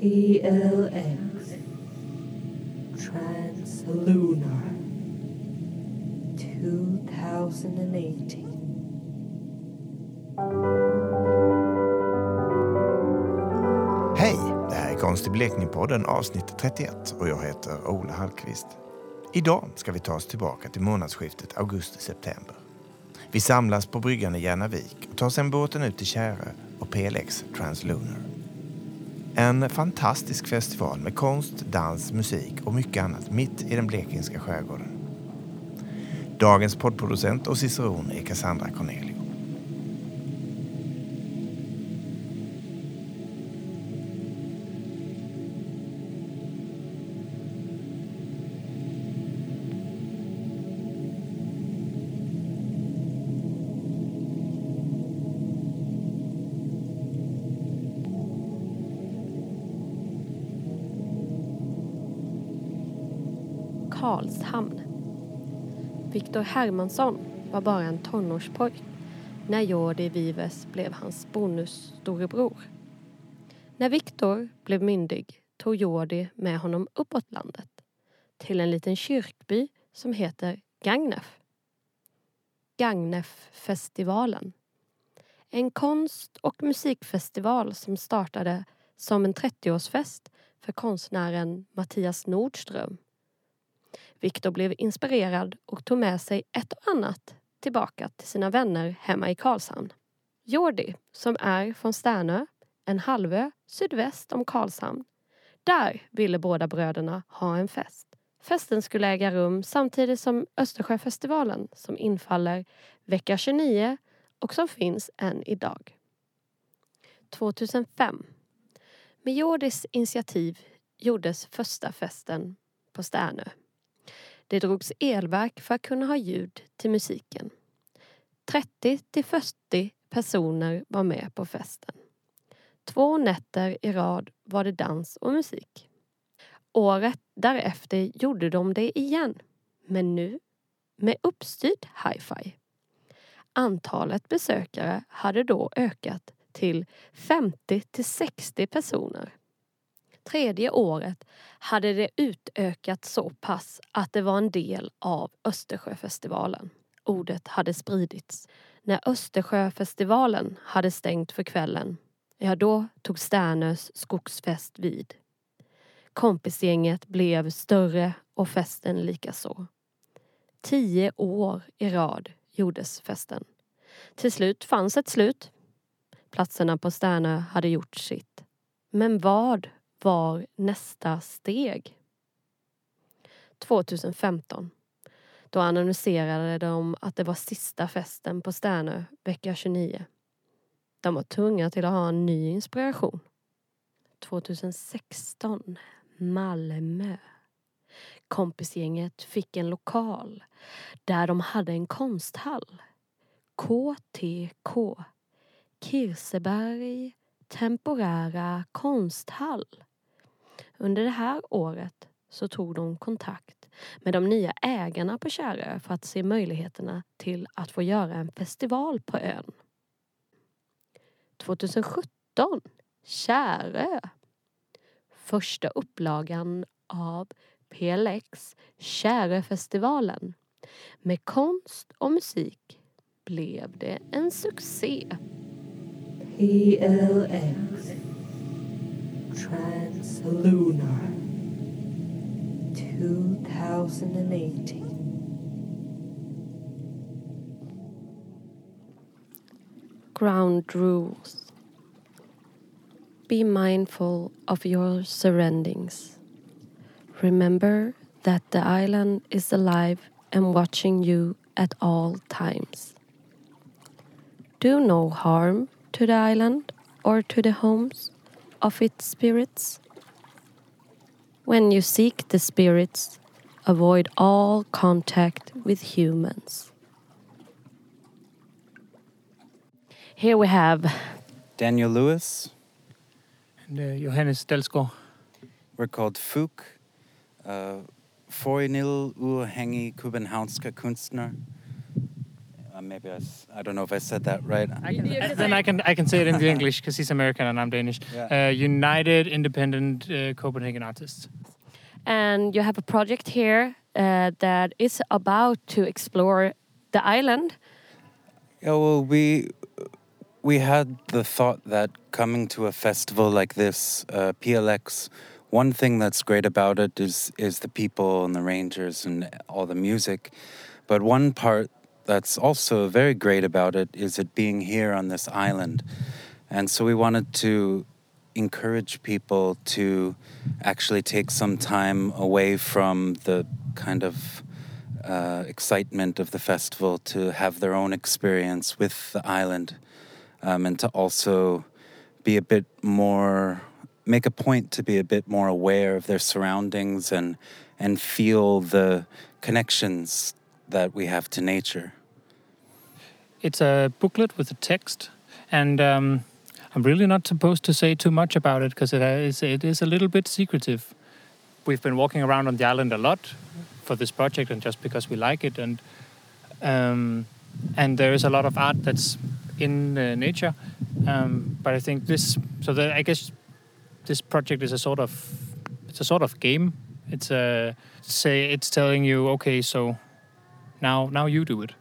PLX Translunar 2018. Hej! Det här är Konst i Blekinge-podden avsnitt 31 och jag heter Ola Hallqvist. Idag ska vi ta oss tillbaka till månadsskiftet augusti-september. Vi samlas på bryggan i Järnavik och tar sedan båten ut till Kärö och PLX Translunar. En fantastisk festival med konst, dans, musik och mycket annat mitt i den blekingska skärgården. Dagens poddproducent och ciceron är Cassandra Cornelius. Karlshamn. Viktor Hermansson var bara en tonårspojk när Jordi Vives blev hans bonusstorebror. När Viktor blev myndig tog Jordi med honom uppåt landet till en liten kyrkby som heter Gagnef. Gagneffestivalen. En konst och musikfestival som startade som en 30-årsfest för konstnären Mattias Nordström Viktor blev inspirerad och tog med sig ett och annat tillbaka till sina vänner hemma i Karlshamn. Jordi, som är från Sternö, en halvö sydväst om Karlshamn. Där ville båda bröderna ha en fest. Festen skulle äga rum samtidigt som Östersjöfestivalen som infaller vecka 29 och som finns än idag. 2005. Med Jordis initiativ gjordes första festen på Sternö. Det drogs elverk för att kunna ha ljud till musiken. 30 till 40 personer var med på festen. Två nätter i rad var det dans och musik. Året därefter gjorde de det igen, men nu med uppstyrd hi-fi. Antalet besökare hade då ökat till 50 till 60 personer tredje året hade det utökats så pass att det var en del av Östersjöfestivalen. Ordet hade spridits. När Östersjöfestivalen hade stängt för kvällen, ja då tog Sternös skogsfest vid. Kompisgänget blev större och festen likaså. Tio år i rad gjordes festen. Till slut fanns ett slut. Platserna på Sternö hade gjort sitt. Men vad var nästa steg? 2015. Då annonserade de att det var sista festen på Sternö vecka 29. De var tvungna till att ha en ny inspiration. 2016. Malmö. Kompisgänget fick en lokal där de hade en konsthall. KTK. Kirseberg temporära konsthall. Under det här året så tog de kontakt med de nya ägarna på Kärö för att se möjligheterna till att få göra en festival på ön. 2017, Kärö. Första upplagan av PLX Käröfestivalen. Med konst och musik blev det en succé. PLX Translunar 2018. Ground rules. Be mindful of your surroundings. Remember that the island is alive and watching you at all times. Do no harm to the island or to the homes of its spirits? When you seek the spirits, avoid all contact with humans. Here we have Daniel Lewis. And uh, Johannes Delsgaard. We're called Fook. Uh, Foinil uafhängig kubenhaunska kunstner. Uh, maybe I, s- I don't know if I said that right. I, then I can I can say it in the English because he's American and I'm Danish. Yeah. Uh, United Independent uh, Copenhagen Artists. And you have a project here uh, that is about to explore the island. Yeah, well, we we had the thought that coming to a festival like this, uh, PLX, one thing that's great about it is is the people and the rangers and all the music, but one part that's also very great about it is it being here on this island, and so we wanted to encourage people to actually take some time away from the kind of uh, excitement of the festival to have their own experience with the island um, and to also be a bit more make a point to be a bit more aware of their surroundings and and feel the connections that we have to nature It's a booklet with a text, and um, I'm really not supposed to say too much about it because it is it is a little bit secretive. We've been walking around on the island a lot for this project, and just because we like it, and um, and there is a lot of art that's in uh, nature. Um, but I think this, so that I guess this project is a sort of it's a sort of game. It's a say it's telling you, okay, so now now you do it.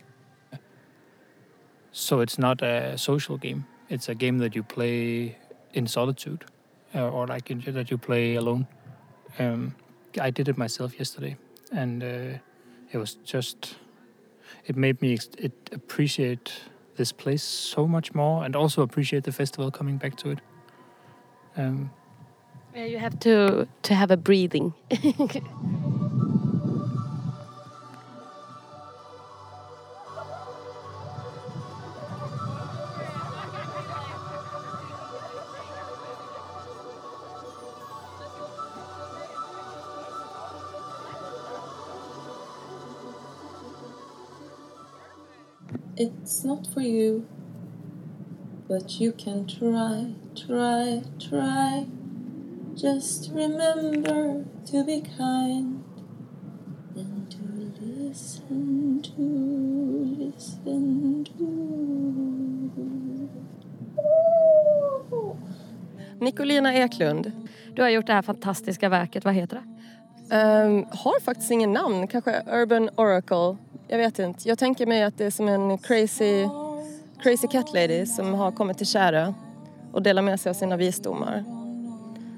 So it's not a social game. It's a game that you play in solitude, uh, or like in, that you play alone. Um, I did it myself yesterday, and uh, it was just it made me it appreciate this place so much more, and also appreciate the festival coming back to it. Um, Yeah, you have to to have a breathing. not for you, but you can try, try, try. Just remember to be kind and to listen to, listen to. Nicolina Eklund. Du har gjort det här fantastiska verket, vad heter det? Ehm, har faktiskt ingen namn, kanske Urban Oracle. Jag vet inte. Jag tänker mig att det är som en crazy, crazy cat lady som har kommit till Kärö och delar med sig av sina visdomar.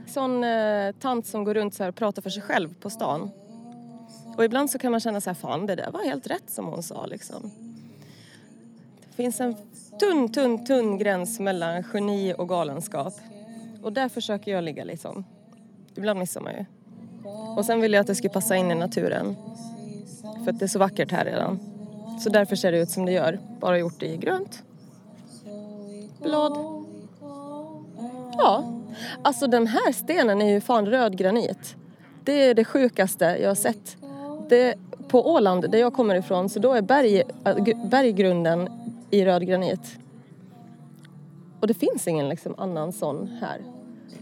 Sån eh, tant som går runt så här och pratar för sig själv på stan. Och ibland så kan man känna så här, fan det där var helt rätt som hon sa liksom. Det finns en tunn, tunn, tunn gräns mellan geni och galenskap. Och där försöker jag ligga liksom. Ibland missar man ju. Och sen vill jag att det ska passa in i naturen. För att det är så vackert här redan. Så därför ser det ut som det gör. Bara gjort i grönt. Blad. Ja. Alltså den här stenen är ju fan röd granit. Det är det sjukaste jag har sett. Det, på Åland, där jag kommer ifrån, så då är berg, berggrunden i röd granit. Och det finns ingen liksom annan sån här.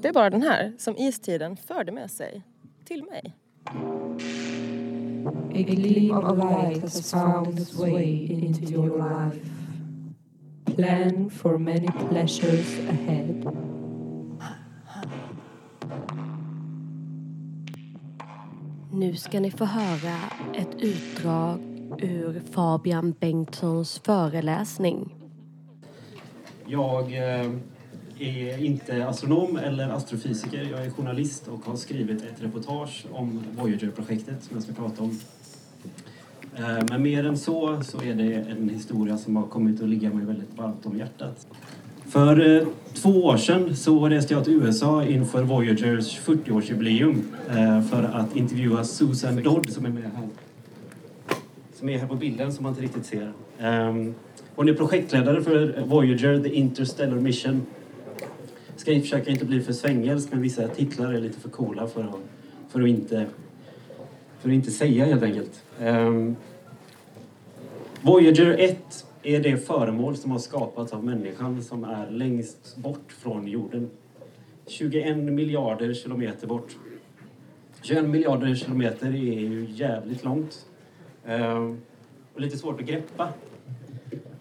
Det är bara den här som istiden förde med sig till mig. A gleam of light has found its way into your life. Plan for many pleasures ahead. Nu ska ni få höra ett utdrag ur Fabian Bengtssons föreläsning. Jag eh, är inte astronom eller astrofysiker. Jag är journalist och har skrivit ett reportage om Voyager-projektet som jag ska prata om. Eh, men mer än så, så är det en historia som har kommit att ligga mig väldigt varmt om hjärtat. För eh, två år sedan så reste jag till USA inför Voyagers 40-årsjubileum eh, för att intervjua Susan Dodd som är med här. Som är här på bilden som man inte riktigt ser. Ehm, hon är projektledare för Voyager, The Interstellar Mission. Ska försöka inte bli för svängelsk, men vissa titlar är lite för coola för att, för att, inte, för att inte säga helt enkelt. Um, Voyager 1 är det föremål som har skapats av människan som är längst bort från jorden. 21 miljarder kilometer bort. 21 miljarder kilometer är ju jävligt långt. Ehm, och lite svårt att greppa.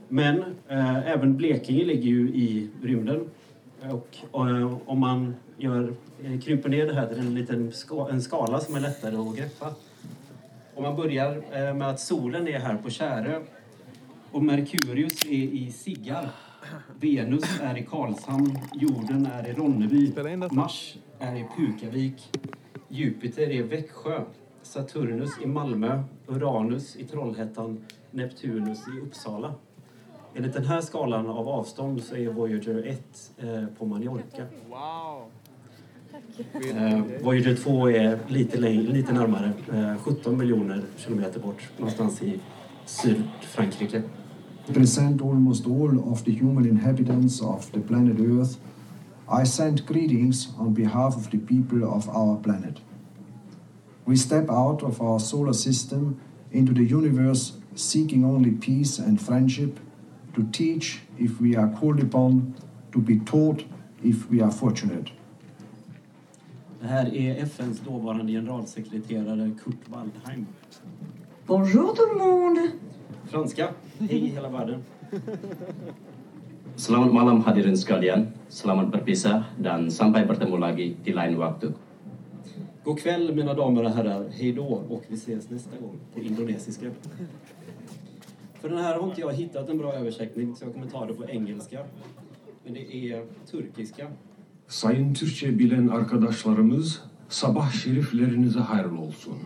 Men eh, även Blekinge ligger ju i rymden. Och eh, om man gör, eh, krymper ner det här till en liten ska, en skala som är lättare att greppa. Om man börjar eh, med att solen är här på Kärö och Merkurius är i Siggar. Venus är i Karlshamn, jorden är i Ronneby, Mars är i Pukavik, Jupiter är i Växjö, Saturnus i Malmö, Uranus i Trollhättan, Neptunus i Uppsala. Enligt den här skalan av avstånd så är Voyager 1 eh, på Mallorca. Eh, Voyager 2 är lite, lite närmare, eh, 17 miljoner kilometer bort, någonstans i Sydfrankrike. represent almost all of the human inhabitants of the planet Earth, I send greetings on behalf of the people of our planet. We step out of our solar system into the universe seeking only peace and friendship, to teach if we are called upon, to be taught if we are fortunate. Det här är FNs dåvarande generalsekreterare Kurt Waldheim. Bonjour tout le monde. Franska, hej hela världen. Selamat malam hadirin sekalian. Selamat berpisah dan sampai bertemu lagi di lain waktu. God kväll mina damer och herrar, hej då och vi ses nästa gång på indonesiska. För den här har inte jag hittat en bra översättning så jag kommer ta det på engelska. Men det är turkiska. Sayın Türkçe bilen arkadaşlarımız sabah şeriflerinize hayırlı olsun.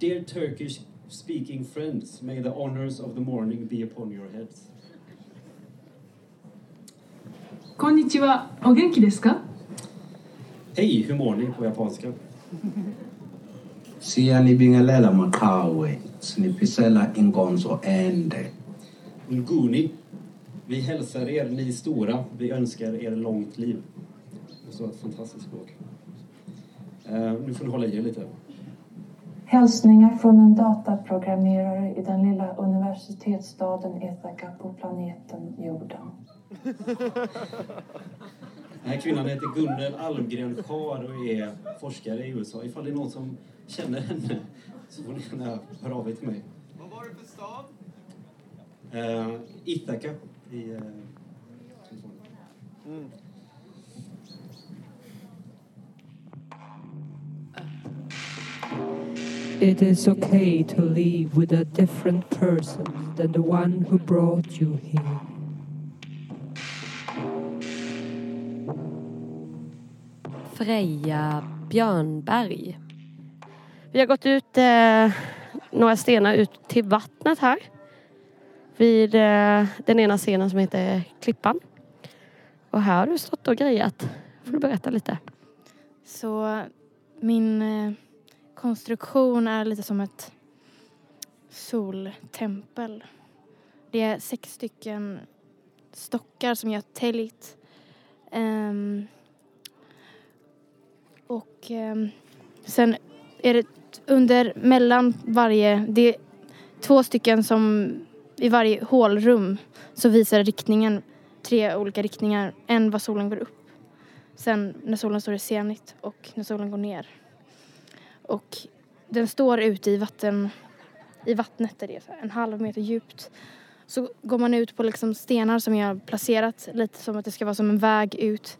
Dear Turkish speaking friends, may the honors of the morning be upon your heads. こんにちは。お元気ですか Hej, hur mår ni på japanska? siyanibingelela maqhawe siniphisela inkonzo ende Nguni. Vi hälsar er, ni stora. Vi önskar er långt liv. Det står ett fantastiskt språk. Eh, nu får ni hålla i er lite. Hälsningar från en dataprogrammerare i den lilla universitetsstaden Ithaka på planeten jorden. Den här kvinnan heter Gunnel Almgren Schar och är forskare i USA. Ifall det är någon som känner henne så får ni gärna höra av er till mig. Vad var det för stad? Uh, Ithaka i uh, Mm. It is okay to leave with a different person than the one who brought you here. Freja Björnberg. Vi har gått ut eh, några stenar ut till vattnet här. Vid eh, den ena scenen som heter Klippan. Och här har du stått och grejat. Får du berätta lite? Så min eh, konstruktion är lite som ett soltempel. Det är sex stycken stockar som jag har täljt. Ehm, och eh, sen är det under, mellan varje, det är två stycken som i varje hålrum så visar riktningen, tre olika riktningar. En var solen går upp, sen när solen står i zenit och när solen går ner. Och den står ute i vatten, i vattnet där det är en halv meter djupt. Så går man ut på liksom stenar som jag har placerat lite som att det ska vara som en väg ut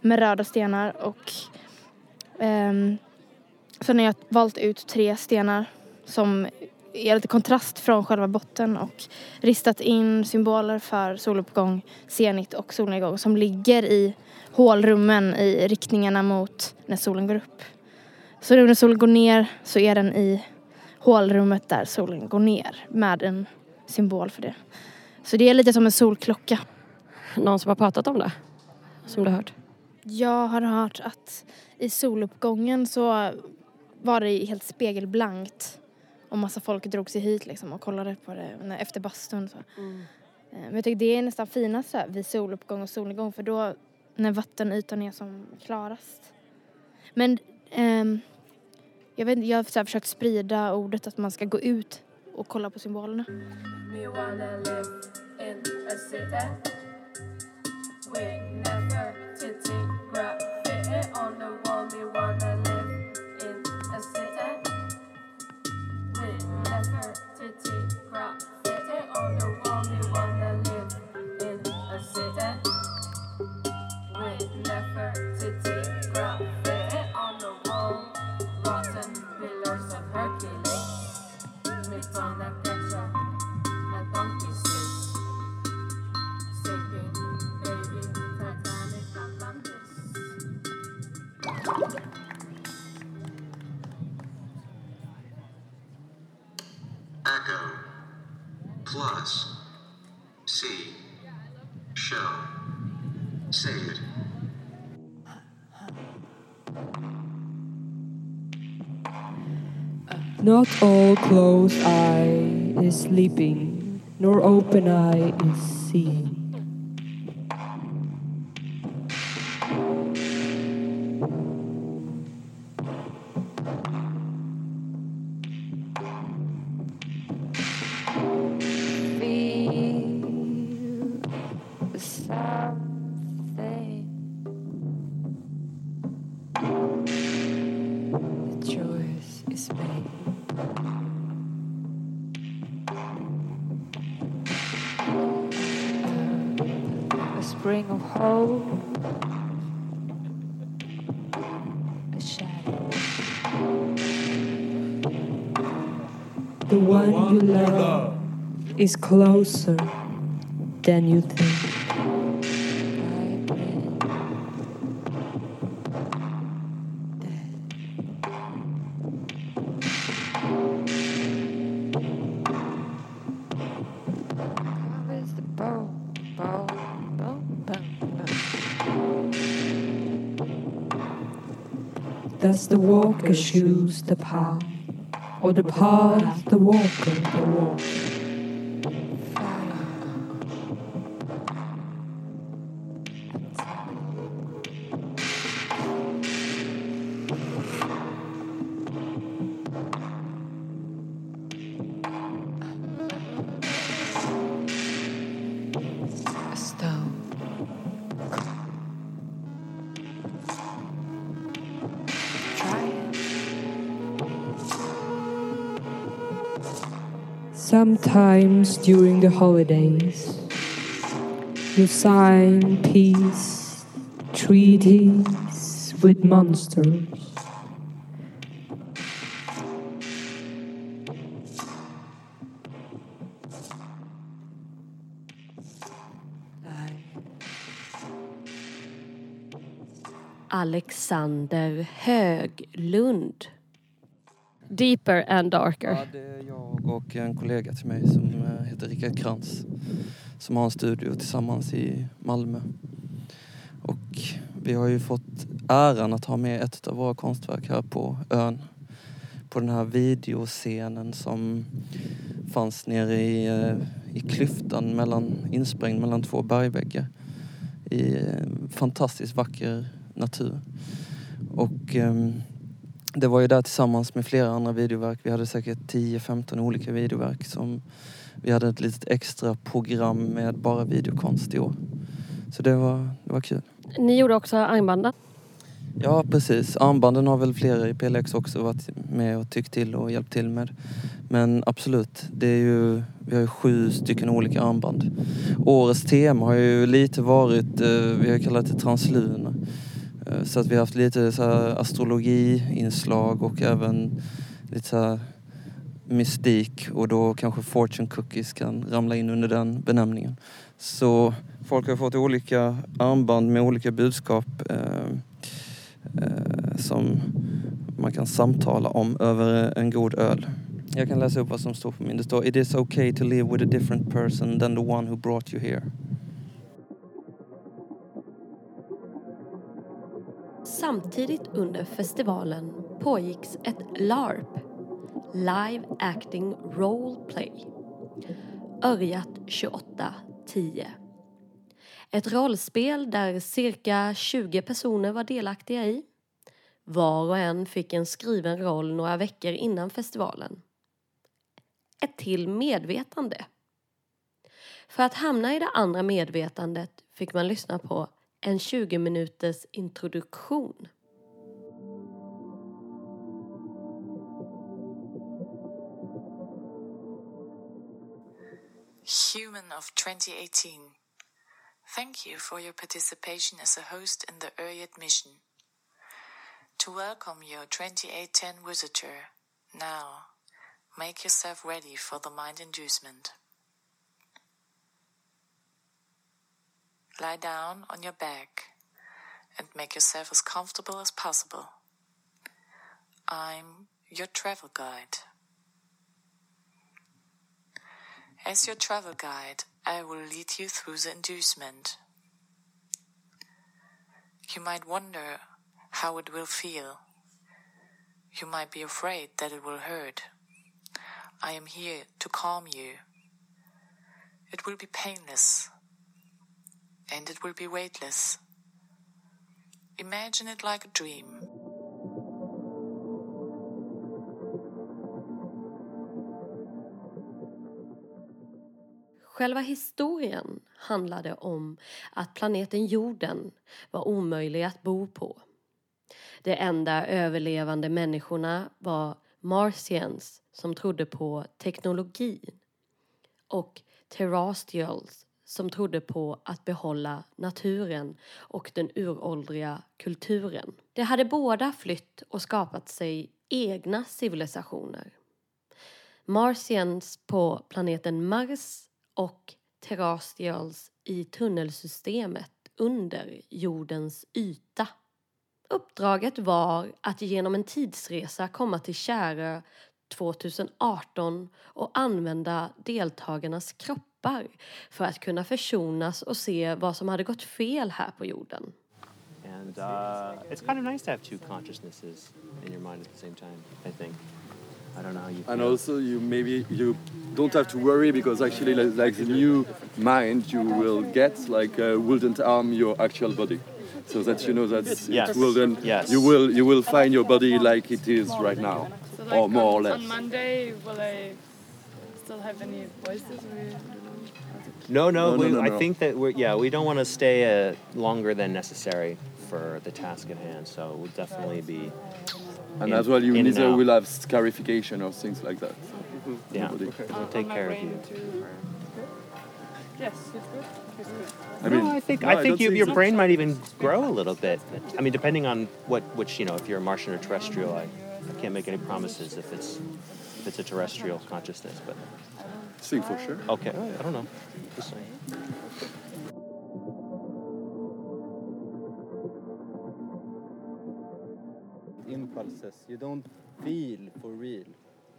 med röda stenar och Um, sen har jag valt ut tre stenar som är lite kontrast från själva botten och ristat in symboler för soluppgång, zenit och solnedgång som ligger i hålrummen i riktningarna mot när solen går upp. Så när solen går ner så är den i hålrummet där solen går ner med en symbol för det. Så det är lite som en solklocka. Någon som har pratat om det? Som du har hört? Jag har hört att i soluppgången så var det helt spegelblankt och massa folk drog sig hit liksom och kollade på det när- efter bastun. Så. Eh, Men jag tycker det är nästan finast så här vid soluppgång och solnedgång för då när vattenytan är som klarast. Men ehm, jag, vet, jag har så här försökt sprida ordet att man ska gå ut och kolla på symbolerna. We wanna live in a city. We Plus. C. Show. Say it. Not all closed eye is sleeping, nor open eye is seeing. Is closer than you think. Does the walker choose the path, or the path the walker the walk? Sometimes during the holidays, you sign peace treaties with monsters. Alexander Höglund. Deeper and darker. Ja, det är jag och en kollega till mig som eh, heter Rickard Krantz som har en studio tillsammans i Malmö. Och vi har ju fått äran att ha med ett av våra konstverk här på ön. På den här videoscenen som fanns nere i, eh, i klyftan mellan, insprängd mellan två bergväggar. I eh, fantastiskt vacker natur. Och ehm, det var ju där tillsammans med flera andra videoverk. Vi hade säkert 10-15 olika videoverk som vi hade ett litet extra program med bara videokonst i år. Så det var, det var kul. Ni gjorde också armbanden. Ja, precis. Armbanden har väl flera i PLX också varit med och tyckt till och hjälpt till med. Men absolut, det är ju, vi har ju sju stycken olika armband. Årets tema har ju lite varit, eh, vi har kallat det transluna. Eh, så att vi har haft lite så här astrologiinslag och även lite så här mystik och då kanske fortune cookies kan ramla in under den benämningen. Så folk har fått olika armband med olika budskap eh, eh, som man kan samtala om över en god öl. Jag kan läsa upp vad som står på min. Det står It is okay to live with a different person than the one who brought you here. Samtidigt under festivalen pågicks ett LARP, Live Acting Role Play, Örjat 2810. Ett rollspel där cirka 20 personer var delaktiga i. Var och en fick en skriven roll några veckor innan festivalen. Ett till medvetande. För att hamna i det andra medvetandet fick man lyssna på en 20 minuters introduktion. Human of 2018. Thank you for your participation as a host in the Uryat mission. To welcome your 2810 visitor, now make yourself ready for the mind inducement. Lie down on your back and make yourself as comfortable as possible. I'm your travel guide. As your travel guide, I will lead you through the inducement. You might wonder how it will feel. You might be afraid that it will hurt. I am here to calm you. It will be painless. And it will be weightless. Imagine it like a dream. Själva historien handlade om att planeten jorden var omöjlig att bo på. De enda överlevande människorna var Martians som trodde på teknologin och Terrestrials som trodde på att behålla naturen och den uråldriga kulturen. De hade båda flytt och skapat sig egna civilisationer. Martians på planeten Mars och Terrastials i tunnelsystemet under jordens yta. Uppdraget var att genom en tidsresa komma till Kärö 2018 och använda deltagarnas kroppar för att kunna försonas och se vad som hade gått fel här på jorden. And uh, it's kind of nice to have two consciousnesses in your mind at the same time, I think. I don't know how you feel. And also, you maybe you don't have to worry because actually, like, like the new mind you will get, like uh, wouldn't harm your actual body. So that you know that Yes. it will then Yes. you will you will find your body like it is right now, So like or more or less. on Monday, will I still have any voices? Or, I don't know. No, no, No, no, we, no, I think that we're, yeah, we don't want to stay uh, longer than necessary for the task at hand, so we'll definitely be. And in- as well, you in and neither will have scarification or things like that. Yeah, Nobody. we'll take care of you. too, Yes, it's good. It's good. I mean, no, I think no, I I think don't you, your brain might even grow a little bit. I mean, depending on what which you know, if you're a Martian or terrestrial, I, I can't make any promises if it's if it's a terrestrial consciousness, but Think for sure. okay, I don't know. Impulses. You don't feel for real.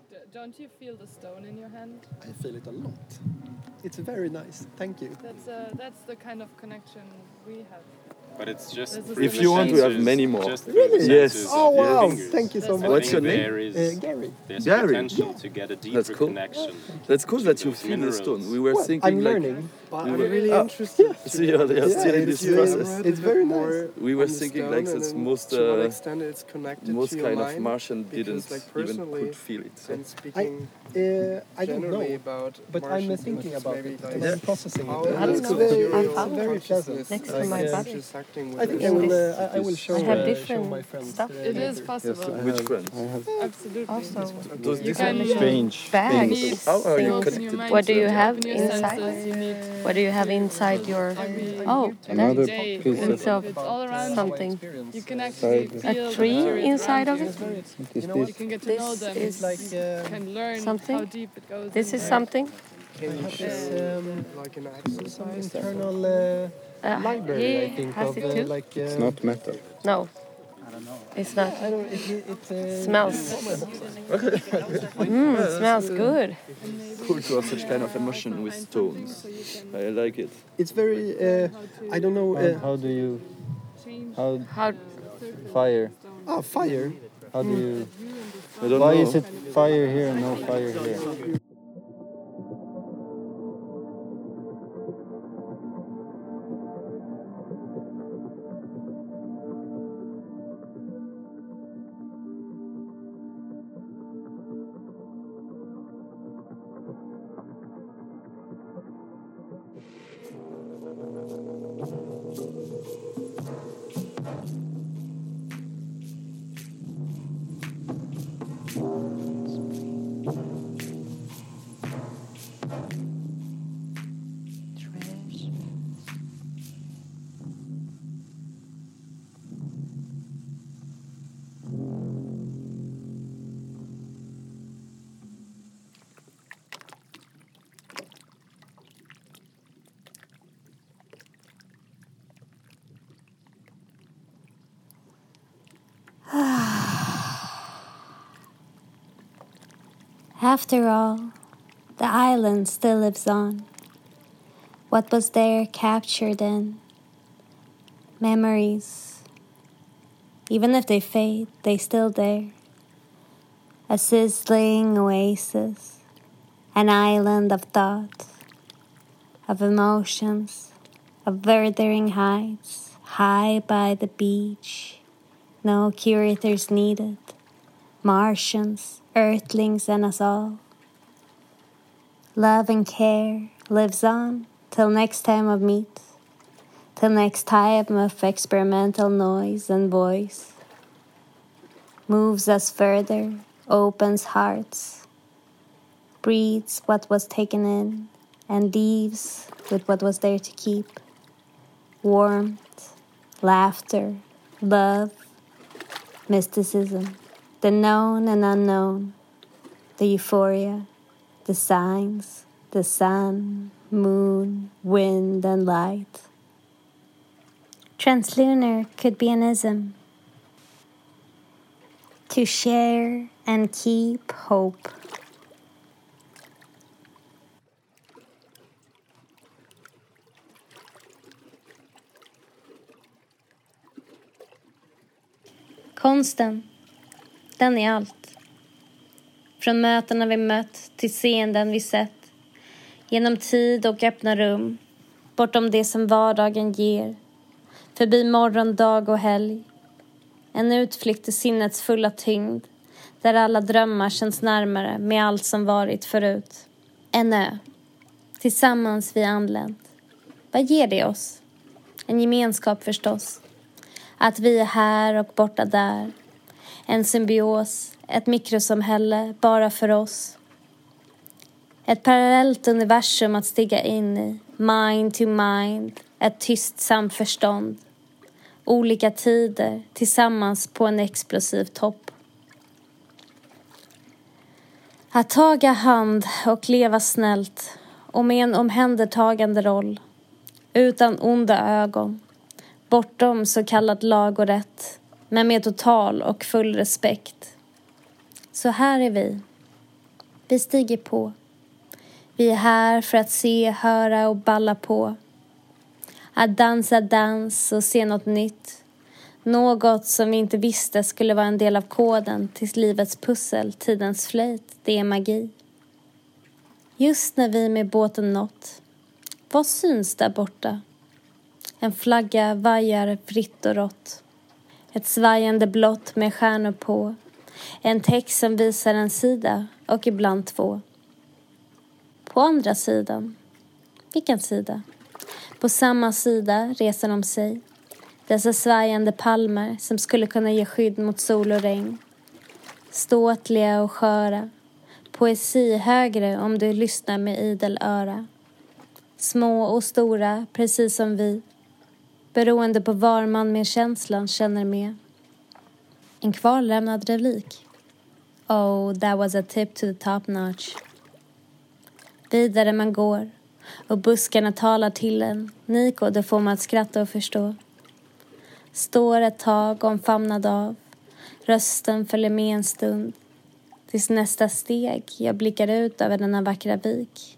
D- don't you feel the stone in your hand? I feel it a lot. It's very nice. Thank you. That's uh, that's the kind of connection we have. But it's just If you want to have many more. Really? Yes. Oh wow! fingers. Thank you so much. What's your name? There is, Uh, Gary. There's Gary. potential to get a deeper That's cool. connection. That's cool that you those feel the stone. We were Well, thinking I'm like learning, but we I'm were- really Ah, interested. So you're, you're Yeah, still in it's this you- process. It's very More nice. We were thinking like and that's most, uh, extent it's connected most to kind of Martian didn't like, even could feel it. So. and speaking Uh, I don't know, about but I'm thinking about it. nice. and I'm processing it. that's It's cool. very, I it's found very pleasant. Next like, to my uh, body. intersecting I with think it. I will. Uh, I- I will show. I have uh, different show my friends. stuff. uh, It is later. possible. Which friend? Absolutely. Also, Those You different can strange bags. things. How are you Things in connected? your to mind What do to you have open your inside? senses, you need What do you have inside your? Oh, Every that's day. piece It's of all around something. You can actually A feel the tree materials inside of around it? you. You know what? You can get to know This them. is like uh, You can learn something? how deep it goes. This in is there. something. Can you have this um, like an access, some internal uh, library? he I think has of it uh, like. Uh, It's not metal. No, it's not. I don't. It, it, it uh, Smells. Mm, smells good. Cool to have such kind of emotion with stones. I like it. It's very. Uh, I don't know. And Uh, how do you? How? How? Fire. ah, fire. How do you? I don't Why know. is it fire here and no fire here? After all, the island still lives on. What was there captured in memories. Even if they fade, they still there. A sizzling oasis, an island of thoughts, of emotions, of withering heights, high by the beach. No curators needed. Martians, earthlings, and us all. Love and care lives on till next time of meet, till next time of experimental noise and voice. Moves us further, opens hearts, breeds what was taken in, and leaves with what was there to keep warmth, laughter, love, mysticism, the known and unknown, the euphoria, the signs, the sun, moon, wind, and light. Translunar could be an ism. To share and keep hope. Konsten, den är allt. Från mötena vi mött till seenden vi sett. Genom tid och öppna rum. Bortom det som vardagen ger. Förbi morgon, dag och helg. En utflykt i sinnets fulla tyngd. Där alla drömmar känns närmare med allt som varit förut. En ö. Tillsammans vi anlänt. Vad ger det oss? En gemenskap förstås. Att vi är här och borta där. En symbios, ett mikrosamhälle bara för oss. Ett parallellt universum att stiga in i. Mind to mind, ett tyst samförstånd. Olika tider tillsammans på en explosiv topp. Att taga hand och leva snällt och med en omhändertagande roll. Utan onda ögon. Bortom så kallad lag och rätt. Men med total och full respekt. Så här är vi. Vi stiger på. Vi är här för att se, höra och balla på. Att dansa dans och se något nytt. Något som vi inte visste skulle vara en del av koden till livets pussel, tidens flöjt, det är magi. Just när vi med båten nått, vad syns där borta? En flagga vajar fritt och rått. Ett svajande blått med stjärnor på. En text som visar en sida och ibland två. På andra sidan. Vilken sida? På samma sida reser de sig. Dessa svajande palmer som skulle kunna ge skydd mot sol och regn. Ståtliga och sköra. Poesi högre om du lyssnar med idel öra. Små och stora, precis som vi. Beroende på var man med känslan känner med. En kvarlämnad relik. Oh, that was a tip to the top notch. Vidare man går och buskarna talar till en. Niko, det får man att skratta och förstå. Står ett tag omfamnad av. Rösten följer med en stund. Tills nästa steg jag blickar ut över denna vackra vik.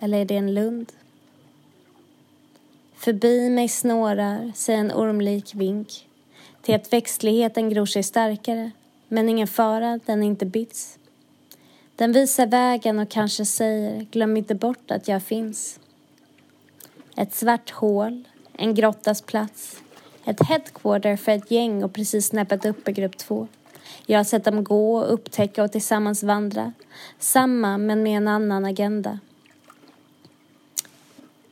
Eller är det en lund? Förbi mig snårar, säger en ormlik vink till att växtligheten gror sig starkare. Men ingen fara, den är inte bits. Den visar vägen och kanske säger glöm inte bort att jag finns. Ett svart hål, en grottas plats, ett headquarter för ett gäng och precis snäppet upp i grupp två. Jag har sett dem gå, och upptäcka och tillsammans vandra. Samma men med en annan agenda.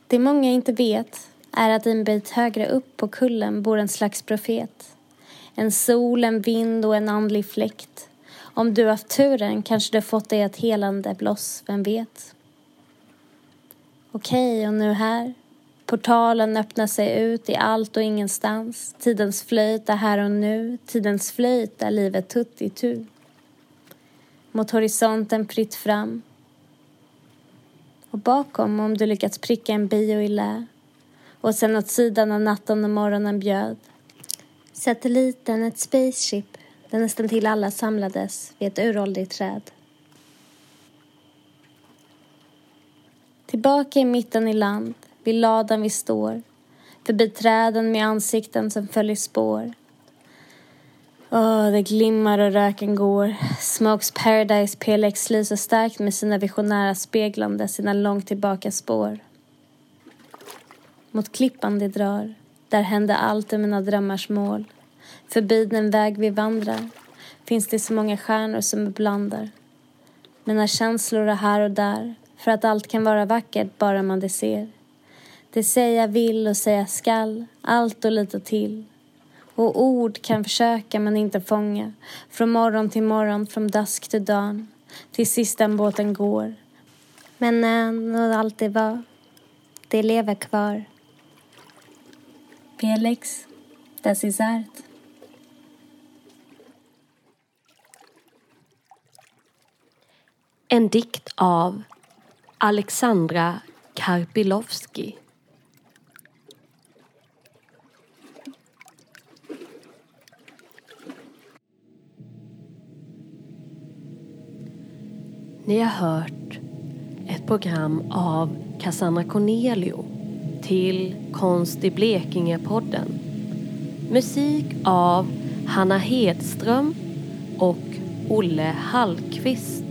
Det många inte vet är att en bit högre upp på kullen bor en slags profet. En sol, en vind och en andlig fläkt. Om du haft turen kanske du fått dig ett helande bloss, vem vet? Okej, och nu här. Portalen öppnar sig ut i allt och ingenstans. Tidens flöjt är här och nu. Tidens flöjt är livet tutt i tu. Mot horisonten fritt fram. Och bakom, om du lyckats pricka en bio i lä och sen åt sidan av natten och morgonen bjöd. Satelliten, ett spaceship, där nästan till alla samlades vid ett uråldrigt träd. Tillbaka i mitten i land, vid ladan vi står, förbi träden med ansikten som följer spår. Åh, oh, det glimmar och röken går. Smokes Paradise PLX lyser starkt med sina visionära speglande, sina långt tillbaka spår. Mot klippan det drar, där hände allt i mina drömmars mål. Förbi den väg vi vandrar finns det så många stjärnor som blandar. Mina känslor är här och där, för att allt kan vara vackert bara man det ser. Det säga vill och säga skall, allt och lite till. Och ord kan försöka men inte fånga. Från morgon till morgon, från dusk till dan, Till sist den båten går. Men än och allt det var, det lever kvar. Felix, das ist art. En dikt av Alexandra Karpilovski. Ni har hört ett program av Cassandra Cornelio till Konst i Blekinge-podden. Musik av Hanna Hedström och Olle Hallqvist.